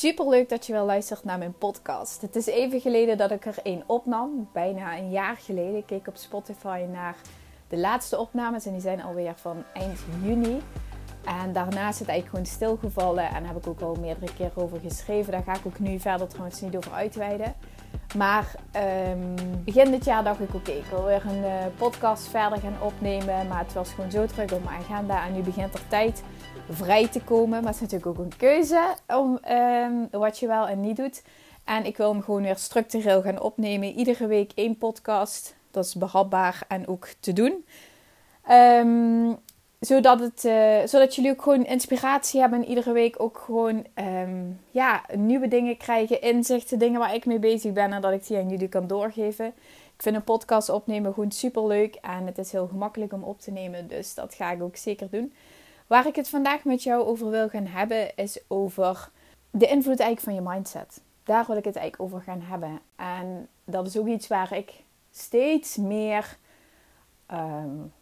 Super leuk dat je wel luistert naar mijn podcast. Het is even geleden dat ik er één opnam, bijna een jaar geleden. Ik keek op Spotify naar de laatste opnames en die zijn alweer van eind juni. En daarna is het eigenlijk gewoon stilgevallen en heb ik ook al meerdere keer over geschreven. Daar ga ik ook nu verder trouwens niet over uitweiden. Maar um, begin dit jaar dacht ik, oké, ik wil weer een uh, podcast verder gaan opnemen. Maar het was gewoon zo druk op mijn agenda. En nu begint er tijd vrij te komen. Maar het is natuurlijk ook een keuze om um, wat je wel en niet doet. En ik wil hem gewoon weer structureel gaan opnemen. Iedere week één podcast. Dat is behapbaar en ook te doen. Um, zodat, het, uh, zodat jullie ook gewoon inspiratie hebben en iedere week ook gewoon um, ja, nieuwe dingen krijgen, inzichten, dingen waar ik mee bezig ben en dat ik die aan jullie kan doorgeven. Ik vind een podcast opnemen gewoon super leuk en het is heel gemakkelijk om op te nemen, dus dat ga ik ook zeker doen. Waar ik het vandaag met jou over wil gaan hebben is over de invloed eigenlijk van je mindset. Daar wil ik het eigenlijk over gaan hebben. En dat is ook iets waar ik steeds meer um,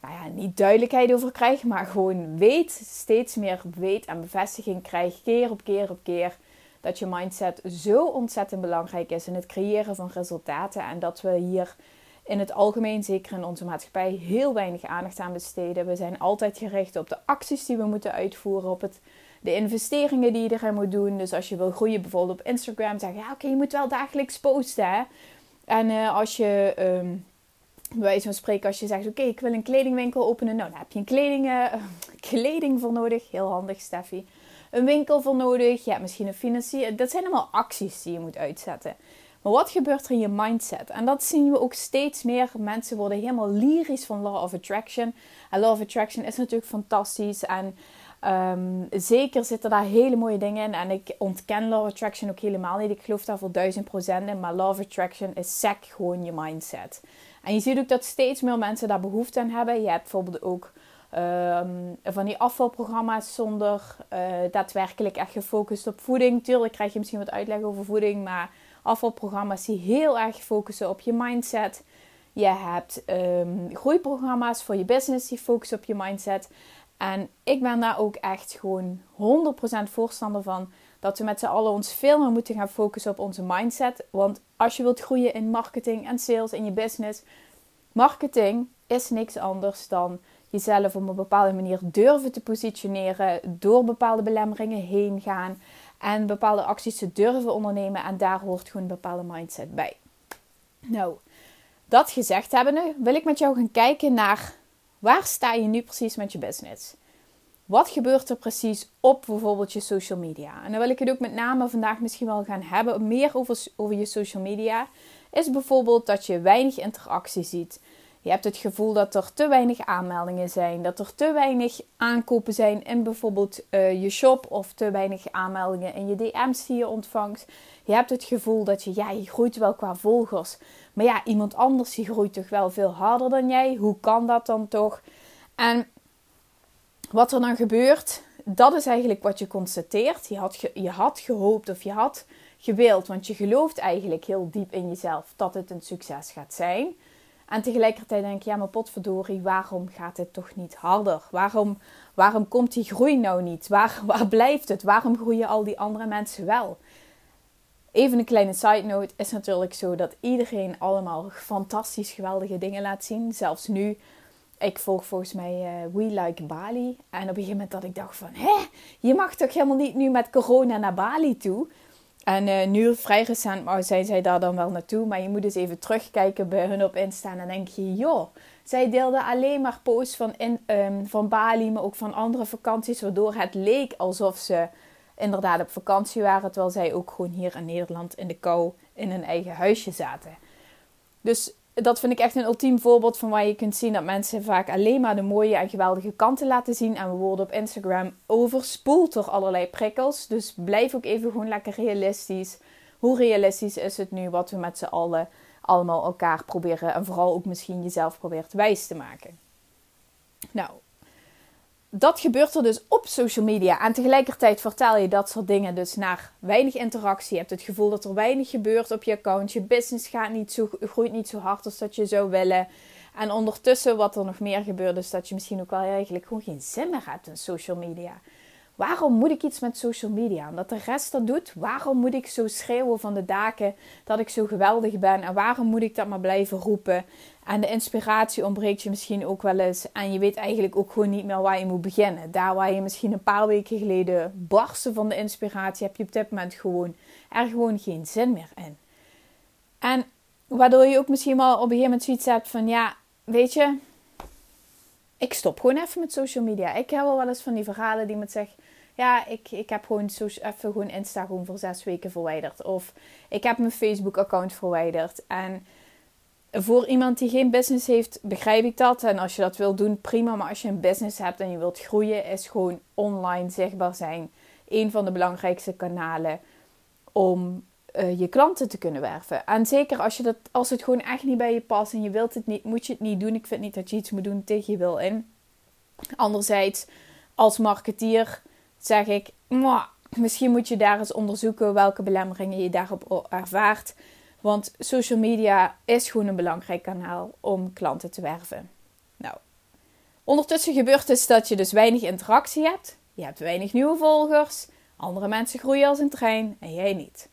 nou ja, niet duidelijkheid over krijg, maar gewoon weet, steeds meer weet en bevestiging krijg, keer op keer op keer, dat je mindset zo ontzettend belangrijk is in het creëren van resultaten. En dat we hier in het algemeen, zeker in onze maatschappij, heel weinig aandacht aan besteden. We zijn altijd gericht op de acties die we moeten uitvoeren, op het, de investeringen die je erin moet doen. Dus als je wil groeien, bijvoorbeeld op Instagram, zeg je ja, oké, je moet wel dagelijks posten. Hè? En uh, als je. Um, bij wijze van spreken, als je zegt: Oké, ik wil een kledingwinkel openen. Nou, dan heb je een kleding, uh, kleding voor nodig. Heel handig, Steffi. Een winkel voor nodig. Ja, misschien een financier. Dat zijn allemaal acties die je moet uitzetten. Maar wat gebeurt er in je mindset? En dat zien we ook steeds meer. Mensen worden helemaal lyrisch van Law of Attraction. En Law of Attraction is natuurlijk fantastisch. En um, zeker zitten daar hele mooie dingen in. En ik ontken Law of Attraction ook helemaal niet. Ik geloof daar voor duizend procent in. Maar Law of Attraction is sec gewoon je mindset. En je ziet ook dat steeds meer mensen daar behoefte aan hebben. Je hebt bijvoorbeeld ook um, van die afvalprogramma's zonder uh, daadwerkelijk echt gefocust op voeding. Tuurlijk krijg je misschien wat uitleg over voeding, maar afvalprogramma's die heel erg focussen op je mindset. Je hebt um, groeiprogramma's voor je business die focussen op je mindset. En ik ben daar ook echt gewoon 100% voorstander van dat we met z'n allen ons veel meer moeten gaan focussen op onze mindset. Want als je wilt groeien in marketing en sales in je business, marketing is niks anders dan jezelf op een bepaalde manier durven te positioneren, door bepaalde belemmeringen heen gaan en bepaalde acties te durven ondernemen. En daar hoort gewoon een bepaalde mindset bij. Nou, dat gezegd hebbende, wil ik met jou gaan kijken naar waar sta je nu precies met je business. Wat gebeurt er precies op bijvoorbeeld je social media? En dan wil ik het ook met name vandaag misschien wel gaan hebben, meer over, over je social media. Is bijvoorbeeld dat je weinig interactie ziet. Je hebt het gevoel dat er te weinig aanmeldingen zijn, dat er te weinig aankopen zijn in bijvoorbeeld uh, je shop of te weinig aanmeldingen in je DM's die je ontvangt. Je hebt het gevoel dat je, ja, je groeit wel qua volgers, maar ja, iemand anders die groeit toch wel veel harder dan jij. Hoe kan dat dan toch? En wat er dan gebeurt, dat is eigenlijk wat je constateert. Je had, je had gehoopt of je had gewild, want je gelooft eigenlijk heel diep in jezelf dat het een succes gaat zijn. En tegelijkertijd denk je, ja, maar potverdorie, waarom gaat het toch niet harder? Waarom, waarom komt die groei nou niet? Waar, waar blijft het? Waarom groeien al die andere mensen wel? Even een kleine side note is natuurlijk zo dat iedereen allemaal fantastisch geweldige dingen laat zien. Zelfs nu ik volg volgens mij uh, We Like Bali. En op een gegeven moment dat ik dacht van... Hé, je mag toch helemaal niet nu met corona naar Bali toe? En uh, nu vrij recent maar zijn zij daar dan wel naartoe. Maar je moet eens even terugkijken bij hun op Insta. En denk je, joh... Zij deelden alleen maar posts van, in, um, van Bali, maar ook van andere vakanties. Waardoor het leek alsof ze inderdaad op vakantie waren. Terwijl zij ook gewoon hier in Nederland in de kou in hun eigen huisje zaten. Dus dat vind ik echt een ultiem voorbeeld van waar je kunt zien dat mensen vaak alleen maar de mooie en geweldige kanten laten zien. En we worden op Instagram overspoeld door allerlei prikkels. Dus blijf ook even gewoon lekker realistisch. Hoe realistisch is het nu wat we met z'n allen allemaal elkaar proberen en vooral ook misschien jezelf probeert wijs te maken? Nou, dat gebeurt er dus op social media. En tegelijkertijd vertel je dat soort dingen dus naar weinig interactie. Je hebt het gevoel dat er weinig gebeurt op je account. Je business gaat niet zo, groeit niet zo hard als dat je zou willen. En ondertussen wat er nog meer gebeurt is dat je misschien ook wel eigenlijk gewoon geen zin meer hebt in social media. Waarom moet ik iets met social media? Omdat de rest dat doet. Waarom moet ik zo schreeuwen van de daken dat ik zo geweldig ben? En waarom moet ik dat maar blijven roepen? En de inspiratie ontbreekt je misschien ook wel eens. En je weet eigenlijk ook gewoon niet meer waar je moet beginnen. Daar waar je misschien een paar weken geleden barstte van de inspiratie, heb je op dit moment gewoon er gewoon geen zin meer in. En waardoor je ook misschien wel op een gegeven moment zoiets hebt van ja, weet je, ik stop gewoon even met social media. Ik heb wel wel eens van die verhalen die met zeggen ja, ik, ik heb gewoon even gewoon Insta gewoon voor zes weken verwijderd. Of ik heb mijn Facebook account verwijderd. En voor iemand die geen business heeft, begrijp ik dat. En als je dat wilt doen, prima. Maar als je een business hebt en je wilt groeien, is gewoon online zichtbaar zijn een van de belangrijkste kanalen om uh, je klanten te kunnen werven. En zeker als, je dat, als het gewoon echt niet bij je past en je wilt het niet, moet je het niet doen. Ik vind niet dat je iets moet doen tegen je wil in. Anderzijds, als marketeer zeg ik, misschien moet je daar eens onderzoeken welke belemmeringen je daarop ervaart. Want social media is gewoon een belangrijk kanaal om klanten te werven. Nou, ondertussen gebeurt dus dat je dus weinig interactie hebt. Je hebt weinig nieuwe volgers. Andere mensen groeien als een trein en jij niet.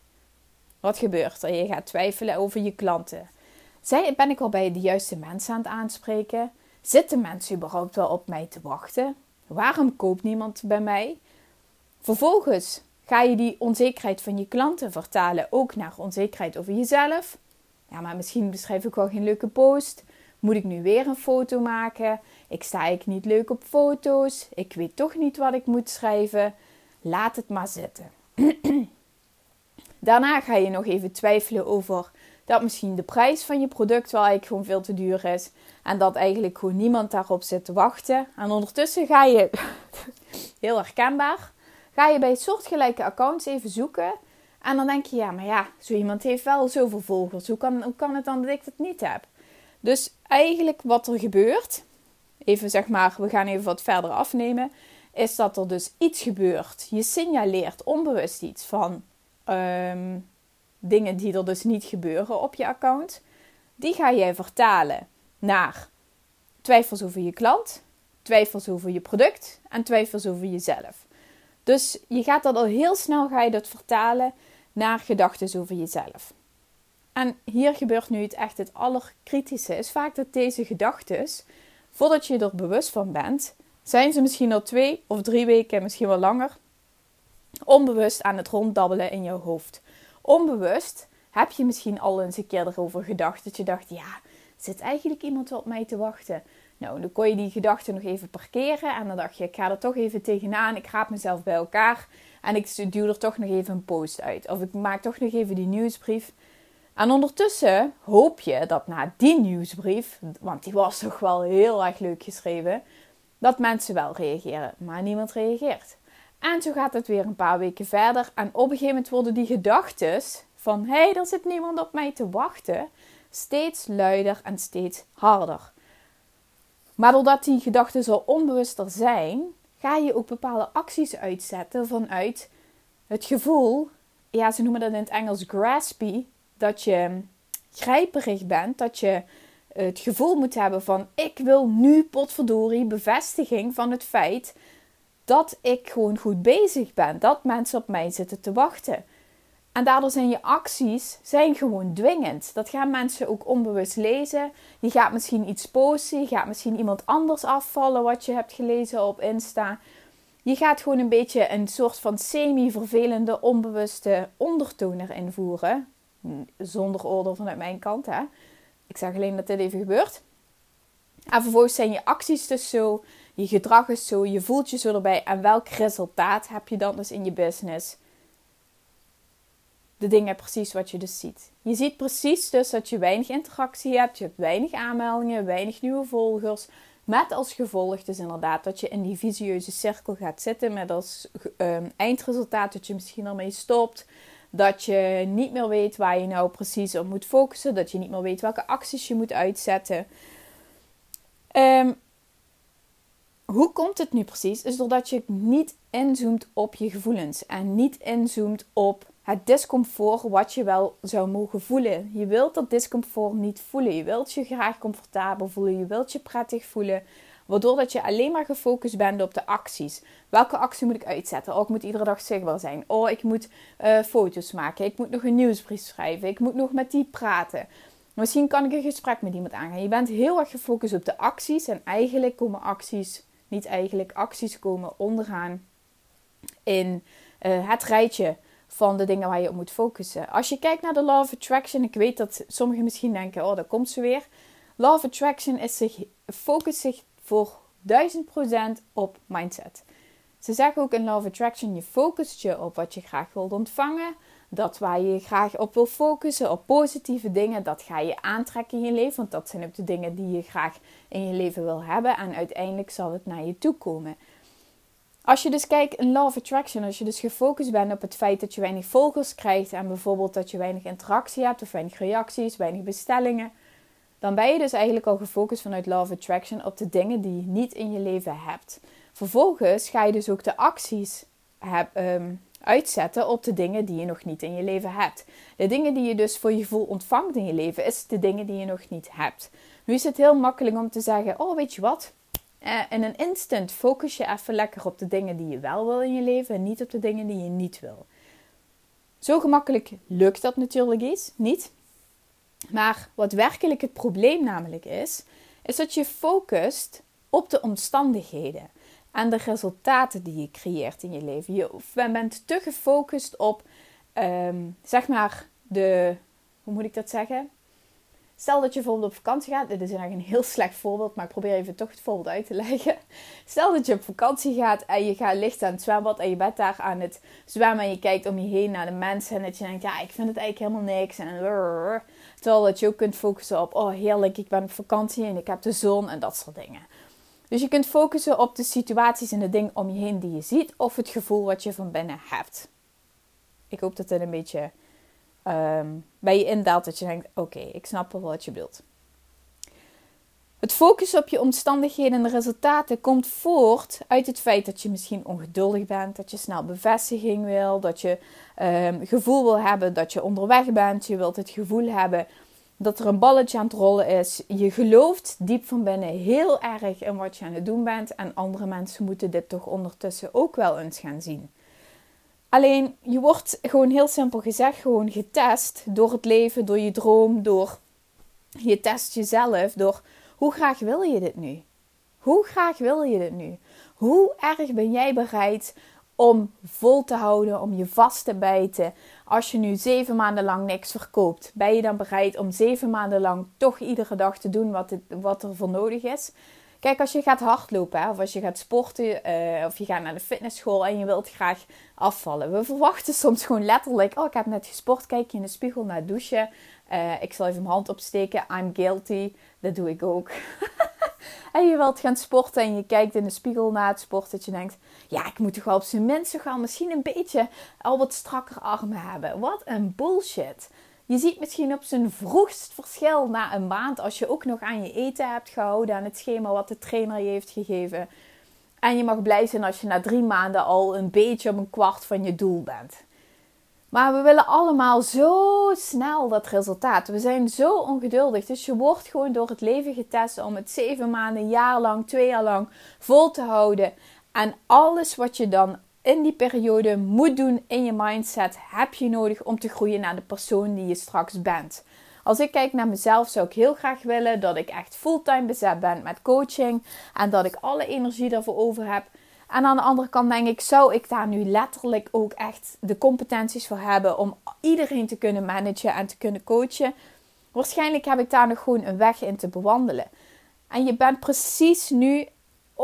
Wat gebeurt er? Je gaat twijfelen over je klanten. Ben ik al bij de juiste mensen aan het aanspreken? Zitten mensen überhaupt wel op mij te wachten? Waarom koopt niemand bij mij? Vervolgens ga je die onzekerheid van je klanten vertalen ook naar onzekerheid over jezelf. Ja, maar misschien beschrijf ik wel geen leuke post. Moet ik nu weer een foto maken? Ik sta ik niet leuk op foto's. Ik weet toch niet wat ik moet schrijven. Laat het maar zitten. Daarna ga je nog even twijfelen over dat misschien de prijs van je product wel eigenlijk gewoon veel te duur is. En dat eigenlijk gewoon niemand daarop zit te wachten. En ondertussen ga je, heel herkenbaar, ga je bij soortgelijke accounts even zoeken. En dan denk je, ja, maar ja, zo iemand heeft wel zoveel volgers. Hoe kan, hoe kan het dan dat ik dat niet heb? Dus eigenlijk wat er gebeurt, even zeg maar, we gaan even wat verder afnemen, is dat er dus iets gebeurt. Je signaleert onbewust iets van ehm, dingen die er dus niet gebeuren op je account. Die ga jij vertalen naar twijfels over je klant, twijfels over je product en twijfels over jezelf. Dus je gaat dat al heel snel ga je dat vertalen naar gedachten over jezelf. En hier gebeurt nu het echt het allerkritische. Is vaak dat deze gedachten, voordat je er bewust van bent, zijn ze misschien al twee of drie weken, misschien wel langer, onbewust aan het ronddabbelen in jouw hoofd. Onbewust heb je misschien al eens een keer erover gedacht dat je dacht, ja, zit eigenlijk iemand op mij te wachten? Nou, dan kon je die gedachten nog even parkeren. En dan dacht je, ik ga er toch even tegenaan. Ik raap mezelf bij elkaar. En ik duw er toch nog even een post uit. Of ik maak toch nog even die nieuwsbrief. En ondertussen hoop je dat na die nieuwsbrief, want die was toch wel heel erg leuk geschreven, dat mensen wel reageren. Maar niemand reageert. En zo gaat het weer een paar weken verder. En op een gegeven moment worden die gedachten van hé, hey, er zit niemand op mij te wachten, steeds luider en steeds harder. Maar doordat die gedachten zo onbewuster zijn, ga je ook bepaalde acties uitzetten vanuit het gevoel, ja, ze noemen dat in het Engels graspy, dat je grijperig bent, dat je het gevoel moet hebben van ik wil nu potverdorie bevestiging van het feit dat ik gewoon goed bezig ben, dat mensen op mij zitten te wachten. En daardoor zijn je acties zijn gewoon dwingend. Dat gaan mensen ook onbewust lezen. Je gaat misschien iets posten. Je gaat misschien iemand anders afvallen wat je hebt gelezen op Insta. Je gaat gewoon een beetje een soort van semi-vervelende, onbewuste ondertoon erin voeren. Zonder oordeel vanuit mijn kant, hè. Ik zeg alleen dat dit even gebeurt. En vervolgens zijn je acties dus zo, je gedrag is zo, je voelt je zo erbij. En welk resultaat heb je dan dus in je business? De dingen precies wat je dus ziet. Je ziet precies dus dat je weinig interactie hebt, je hebt weinig aanmeldingen, weinig nieuwe volgers. Met als gevolg dus inderdaad dat je in die visieuze cirkel gaat zitten. Met als um, eindresultaat dat je misschien ermee stopt. Dat je niet meer weet waar je nou precies op moet focussen. Dat je niet meer weet welke acties je moet uitzetten. Um, hoe komt het nu precies? Is doordat je niet inzoomt op je gevoelens. En niet inzoomt op het discomfort wat je wel zou mogen voelen. Je wilt dat discomfort niet voelen. Je wilt je graag comfortabel voelen. Je wilt je prettig voelen. Waardoor dat je alleen maar gefocust bent op de acties. Welke actie moet ik uitzetten? Oh, ik moet iedere dag zichtbaar zijn. Oh, ik moet uh, foto's maken. Ik moet nog een nieuwsbrief schrijven. Ik moet nog met die praten. Misschien kan ik een gesprek met iemand aangaan. Je bent heel erg gefocust op de acties. En eigenlijk komen acties, niet eigenlijk, acties komen onderaan in uh, het rijtje van de dingen waar je op moet focussen. Als je kijkt naar de Law of Attraction, ik weet dat sommigen misschien denken, oh, daar komt ze weer. Law of Attraction is zich, focust zich voor 1000% op mindset. Ze zeggen ook in Law of Attraction, je focust je op wat je graag wilt ontvangen. Dat waar je graag op wil focussen, op positieve dingen, dat ga je aantrekken in je leven. Want dat zijn ook de dingen die je graag in je leven wil hebben. En uiteindelijk zal het naar je toe komen. Als je dus kijkt in Law Attraction, als je dus gefocust bent op het feit dat je weinig volgers krijgt en bijvoorbeeld dat je weinig interactie hebt of weinig reacties, weinig bestellingen, dan ben je dus eigenlijk al gefocust vanuit Law of Attraction op de dingen die je niet in je leven hebt. Vervolgens ga je dus ook de acties um, uitzetten op de dingen die je nog niet in je leven hebt. De dingen die je dus voor je gevoel ontvangt in je leven, is de dingen die je nog niet hebt. Nu is het heel makkelijk om te zeggen: Oh, weet je wat? Uh, in een instant focus je even lekker op de dingen die je wel wil in je leven en niet op de dingen die je niet wil. Zo gemakkelijk lukt dat natuurlijk eens, niet. Maar wat werkelijk het probleem namelijk is, is dat je focust op de omstandigheden en de resultaten die je creëert in je leven. Je bent te gefocust op, um, zeg maar, de, hoe moet ik dat zeggen? Stel dat je bijvoorbeeld op vakantie gaat. Dit is eigenlijk een heel slecht voorbeeld, maar ik probeer even toch het voorbeeld uit te leggen. Stel dat je op vakantie gaat en je gaat licht aan het zwembad en je bent daar aan het zwemmen en je kijkt om je heen naar de mensen en dat je denkt, ja, ik vind het eigenlijk helemaal niks. En terwijl dat je ook kunt focussen op, oh heerlijk, ik ben op vakantie en ik heb de zon en dat soort dingen. Dus je kunt focussen op de situaties en de dingen om je heen die je ziet of het gevoel wat je van binnen hebt. Ik hoop dat het een beetje um, bij je indaalt dat je denkt: oké, ik snap wel wat je bedoelt. Het focussen op je omstandigheden en de resultaten komt voort uit het feit dat je misschien ongeduldig bent, dat je snel bevestiging wil, dat je um, gevoel wil hebben dat je onderweg bent, je wilt het gevoel hebben dat er een balletje aan het rollen is. Je gelooft diep van binnen heel erg in wat je aan het doen bent en andere mensen moeten dit toch ondertussen ook wel eens gaan zien. Alleen je wordt gewoon heel simpel gezegd gewoon getest door het leven, door je droom, door je test jezelf, door hoe graag wil je dit nu? Hoe graag wil je dit nu? Hoe erg ben jij bereid om vol te houden, om je vast te bijten? Als je nu zeven maanden lang niks verkoopt, ben je dan bereid om zeven maanden lang toch iedere dag te doen wat, wat er voor nodig is? Kijk, als je gaat hardlopen of als je gaat sporten uh, of je gaat naar de fitnessschool en je wilt graag afvallen. We verwachten soms gewoon letterlijk, oh ik heb net gesport, kijk je in de spiegel naar het douchen. Uh, ik zal even mijn hand opsteken, I'm guilty, dat doe ik ook. en je wilt gaan sporten en je kijkt in de spiegel na het sport dat je denkt, ja ik moet toch wel op zijn minst gaan misschien een beetje al wat strakker armen hebben. Wat een bullshit. Je ziet misschien op zijn vroegst verschil na een maand als je ook nog aan je eten hebt gehouden, aan het schema wat de trainer je heeft gegeven. En je mag blij zijn als je na drie maanden al een beetje op een kwart van je doel bent. Maar we willen allemaal zo snel dat resultaat. We zijn zo ongeduldig. Dus je wordt gewoon door het leven getest om het zeven maanden, jaar lang, twee jaar lang vol te houden. En alles wat je dan in die periode moet doen in je mindset heb je nodig om te groeien naar de persoon die je straks bent. Als ik kijk naar mezelf, zou ik heel graag willen dat ik echt fulltime bezet ben met coaching en dat ik alle energie daarvoor over heb. En aan de andere kant denk ik, zou ik daar nu letterlijk ook echt de competenties voor hebben om iedereen te kunnen managen en te kunnen coachen? Waarschijnlijk heb ik daar nog gewoon een weg in te bewandelen. En je bent precies nu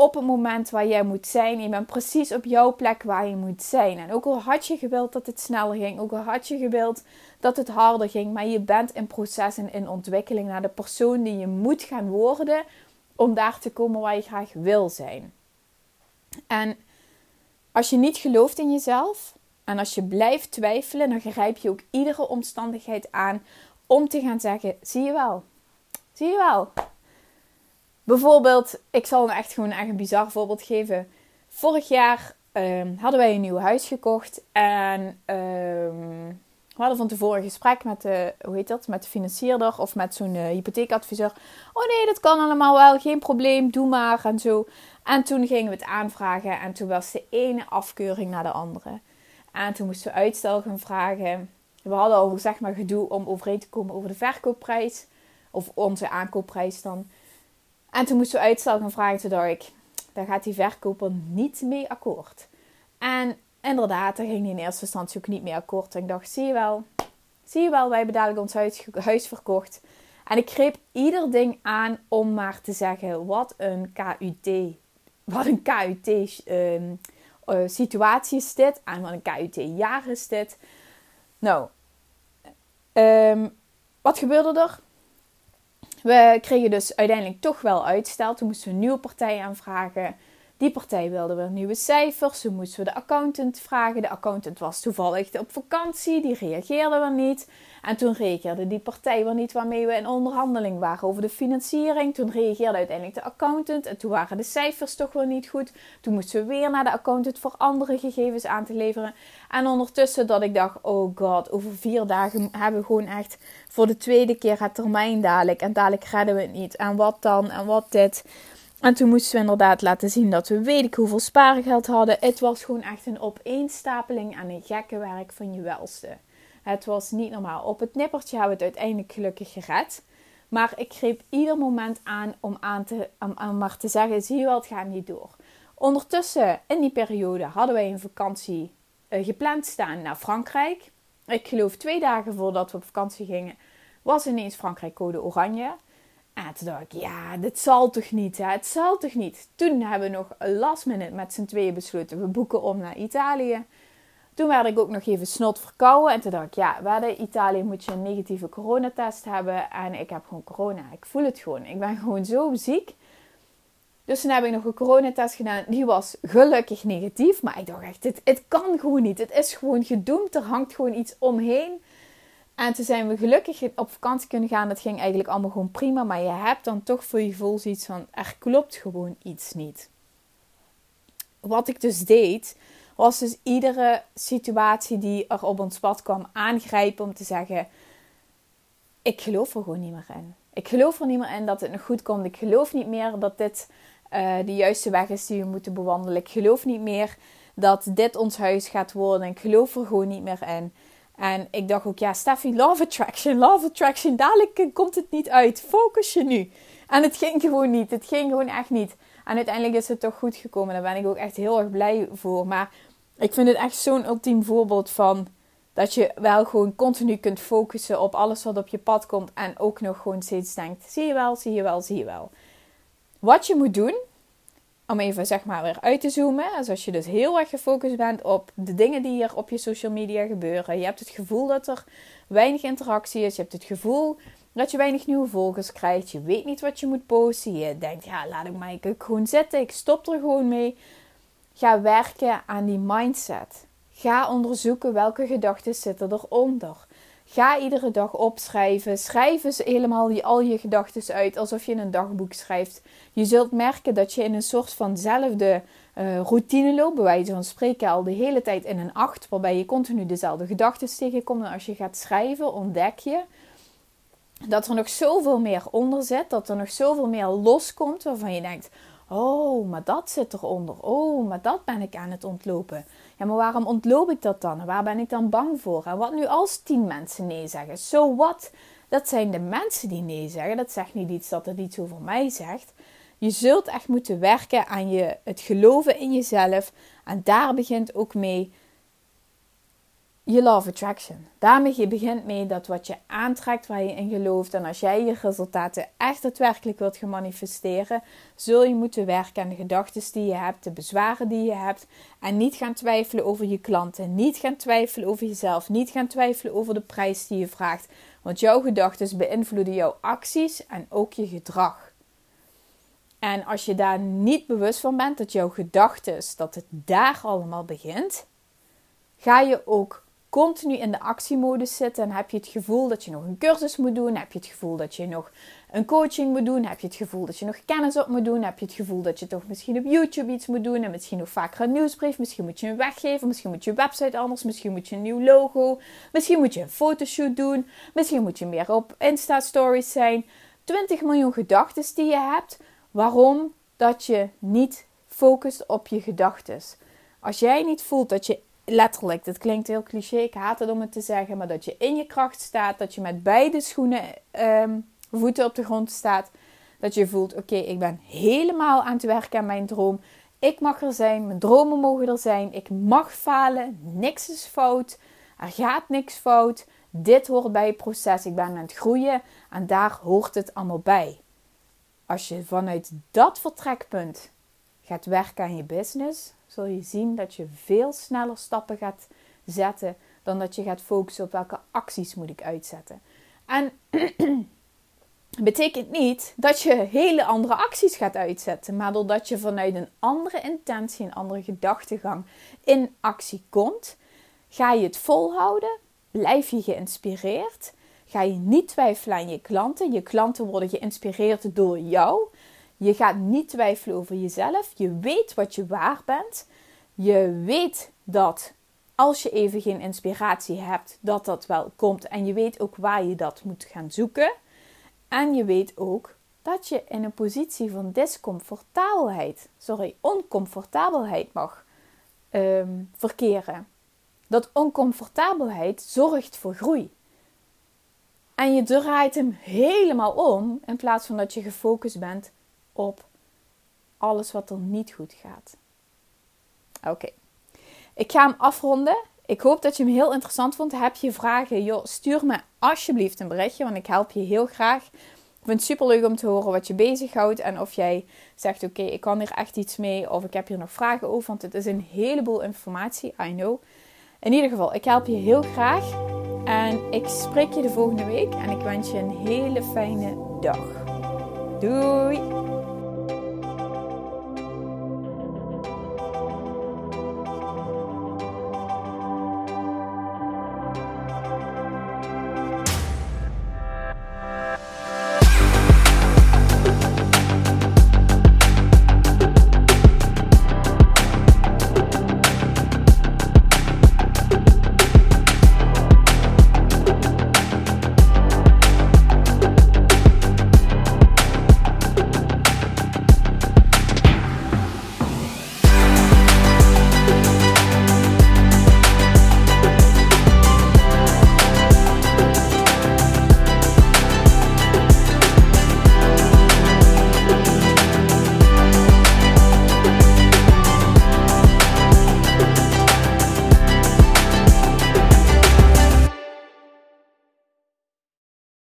op het moment waar jij moet zijn. Je bent precies op jouw plek waar je moet zijn. En ook al had je gewild dat het sneller ging, ook al had je gewild dat het harder ging, maar je bent in proces en in ontwikkeling naar de persoon die je moet gaan worden om daar te komen waar je graag wil zijn. En als je niet gelooft in jezelf en als je blijft twijfelen, dan grijp je ook iedere omstandigheid aan om te gaan zeggen: zie je wel, zie je wel, Bijvoorbeeld, ik zal een echt gewoon echt een bizar voorbeeld geven. Vorig jaar um, hadden wij een nieuw huis gekocht. En um, we hadden van tevoren een gesprek met de, hoe heet dat, met de financierder of met zo'n uh, hypotheekadviseur. Oh nee, dat kan allemaal wel, geen probleem, doe maar en zo. En toen gingen we het aanvragen en toen was de ene afkeuring naar de andere. En toen moesten we uitstel gaan vragen. We hadden al zeg maar gedoe om overeen te komen over de verkoopprijs. Of onze aankoopprijs dan. En toen moesten we uitstel gaan vragen. Toen dacht ik, daar gaat die verkoper niet mee akkoord. En inderdaad, daar ging hij in eerste instantie ook niet mee akkoord. En ik dacht, zie je wel, zie je wel, wij hebben dadelijk ons huis, huis verkocht. En ik greep ieder ding aan om maar te zeggen, wat een KUT, wat een KUT um, uh, situatie is dit. En wat een KUT jaar is dit. Nou, um, wat gebeurde er? We kregen dus uiteindelijk toch wel uitstel. Toen moesten we een nieuwe partij aanvragen. Die partij wilde weer nieuwe cijfers. Toen moesten we de accountant vragen. De accountant was toevallig op vakantie. Die reageerde weer niet. En toen reageerde die partij weer niet waarmee we in onderhandeling waren over de financiering. Toen reageerde uiteindelijk de accountant. En toen waren de cijfers toch weer niet goed. Toen moesten we weer naar de accountant voor andere gegevens aan te leveren. En ondertussen dat ik dacht, oh god, over vier dagen hebben we gewoon echt voor de tweede keer het termijn dadelijk. En dadelijk redden we het niet. En wat dan? En wat dit? En toen moesten we inderdaad laten zien dat we weet ik hoeveel spaargeld hadden. Het was gewoon echt een opeenstapeling aan een gekke werk van je welste. Het was niet normaal. Op het nippertje hebben we het uiteindelijk gelukkig gered. Maar ik greep ieder moment aan om, aan te, om, maar te zeggen: zie je wel, het gaat niet door. Ondertussen, in die periode, hadden wij een vakantie uh, gepland staan naar Frankrijk. Ik geloof twee dagen voordat we op vakantie gingen, was ineens Frankrijk code oranje. En toen dacht ik, ja, dit zal toch niet, hè? Het zal toch niet? Toen hebben we nog last minute met z'n tweeën besloten, we boeken om naar Italië. Toen werd ik ook nog even snot verkouden. En toen dacht ik, ja, bij Italië moet je een negatieve coronatest hebben. En ik heb gewoon corona. Ik voel het gewoon. Ik ben gewoon zo ziek. Dus toen heb ik nog een coronatest gedaan. Die was gelukkig negatief. Maar ik dacht echt, het, het kan gewoon niet. Het is gewoon gedoemd. Er hangt gewoon iets omheen. En toen zijn we gelukkig op vakantie kunnen gaan. Dat ging eigenlijk allemaal gewoon prima. Maar je hebt dan toch voor je gevoel zoiets van, er klopt gewoon iets niet. Wat ik dus deed, was dus iedere situatie die er op ons pad kwam aangrijpen om te zeggen: Ik geloof er gewoon niet meer in. Ik geloof er niet meer in dat het nog goed komt. Ik geloof niet meer dat dit uh, de juiste weg is die we moeten bewandelen. Ik geloof niet meer dat dit ons huis gaat worden. Ik geloof er gewoon niet meer in. En ik dacht ook, ja, Steffi, love attraction, love attraction. Dadelijk komt het niet uit. Focus je nu. En het ging gewoon niet. Het ging gewoon echt niet. En uiteindelijk is het toch goed gekomen. Daar ben ik ook echt heel erg blij voor. Maar ik vind het echt zo'n ultiem voorbeeld van dat je wel gewoon continu kunt focussen op alles wat op je pad komt en ook nog gewoon steeds denkt: zie je wel, zie je wel, zie je wel. Wat je moet doen, om even zeg maar weer uit te zoomen, is als je dus heel erg gefocust bent op de dingen die er op je social media gebeuren. Je hebt het gevoel dat er weinig interactie is, je hebt het gevoel dat je weinig nieuwe volgers krijgt, je weet niet wat je moet posten, je denkt: ja, laat ik maar gewoon zitten, ik stop er gewoon mee. Ga werken aan die mindset. Ga onderzoeken welke gedachten zitten eronder. Ga iedere dag opschrijven. Schrijf eens helemaal al je gedachten uit alsof je een dagboek schrijft. Je zult merken dat je in een soort vanzelfde uh, routine loopt. Bij wijze van spreken al de hele tijd in een acht. Waarbij je continu dezelfde gedachten tegenkomt. En als je gaat schrijven ontdek je dat er nog zoveel meer onder zit. Dat er nog zoveel meer loskomt waarvan je denkt... Oh, maar dat zit eronder. Oh, maar dat ben ik aan het ontlopen. Ja, maar waarom ontloop ik dat dan? Waar ben ik dan bang voor? En wat nu als tien mensen nee zeggen? So what? Dat zijn de mensen die nee zeggen. Dat zegt niet iets dat het iets over mij zegt. Je zult echt moeten werken aan je, het geloven in jezelf. En daar begint ook mee je love attraction. Daarmee je begint mee dat wat je aantrekt waar je in gelooft. En als jij je resultaten echt daadwerkelijk wilt gaan manifesteren, zul je moeten werken aan de gedachten die je hebt, de bezwaren die je hebt. En niet gaan twijfelen over je klanten. Niet gaan twijfelen over jezelf. Niet gaan twijfelen over de prijs die je vraagt. Want jouw gedachten beïnvloeden jouw acties en ook je gedrag. En als je daar niet bewust van bent dat jouw gedachten, dat het daar allemaal begint, ga je ook continu in de actiemodus zit en heb je het gevoel dat je nog een cursus moet doen, heb je het gevoel dat je nog een coaching moet doen, heb je het gevoel dat je nog kennis op moet doen, heb je het gevoel dat je toch misschien op YouTube iets moet doen en misschien nog vaker een nieuwsbrief, misschien moet je een weggeven, misschien moet je website anders, misschien moet je een nieuw logo, misschien moet je een fotoshoot doen, misschien moet je meer op Insta stories zijn. 20 miljoen gedachten die je hebt. Waarom dat je niet focust op je gedachten? Als jij niet voelt dat je letterlijk, dat klinkt heel cliché, ik haat het om het te zeggen, maar dat je in je kracht staat, dat je met beide schoenen, ehm, voeten op de grond staat, dat je voelt, oké, ik ben helemaal aan het werken aan mijn droom. Ik mag er zijn, mijn dromen mogen er zijn, ik mag falen, niks is fout, er gaat niks fout. Dit hoort bij het proces, ik ben aan het groeien en daar hoort het allemaal bij. Als je vanuit dat vertrekpunt gaat werken aan je business, zul je zien dat je veel sneller stappen gaat zetten dan dat je gaat focussen op welke acties moet ik uitzetten. En betekent niet dat je hele andere acties gaat uitzetten, maar doordat je vanuit een andere intentie, een andere gedachtegang in actie komt, ga je het volhouden, blijf je geïnspireerd, ga je niet twijfelen aan je klanten. Je klanten worden geïnspireerd door jou. Je gaat niet twijfelen over jezelf. Je weet wat je waar bent. Je weet dat als je even geen inspiratie hebt, dat dat wel komt. En je weet ook waar je dat moet gaan zoeken. En je weet ook dat je in een positie van discomfortabelheid, sorry, oncomfortabelheid mag um, verkeren. Dat oncomfortabelheid zorgt voor groei. En je draait hem helemaal om in plaats van dat je gefocust bent op alles wat er niet goed gaat. Oké, ik ga hem afronden. Ik hoop dat je hem heel interessant vond. Heb je vragen? Joh, stuur me alsjeblieft een berichtje, want ik help je heel graag. Ik vind het super leuk om te horen wat je bezighoudt en of jij zegt: Oké, ik kan hier echt iets mee, of ik heb hier nog vragen over, want het is een heleboel informatie. I know. In ieder geval, ik help je heel graag en ik spreek je de volgende week en ik wens je een hele fijne dag. Doei!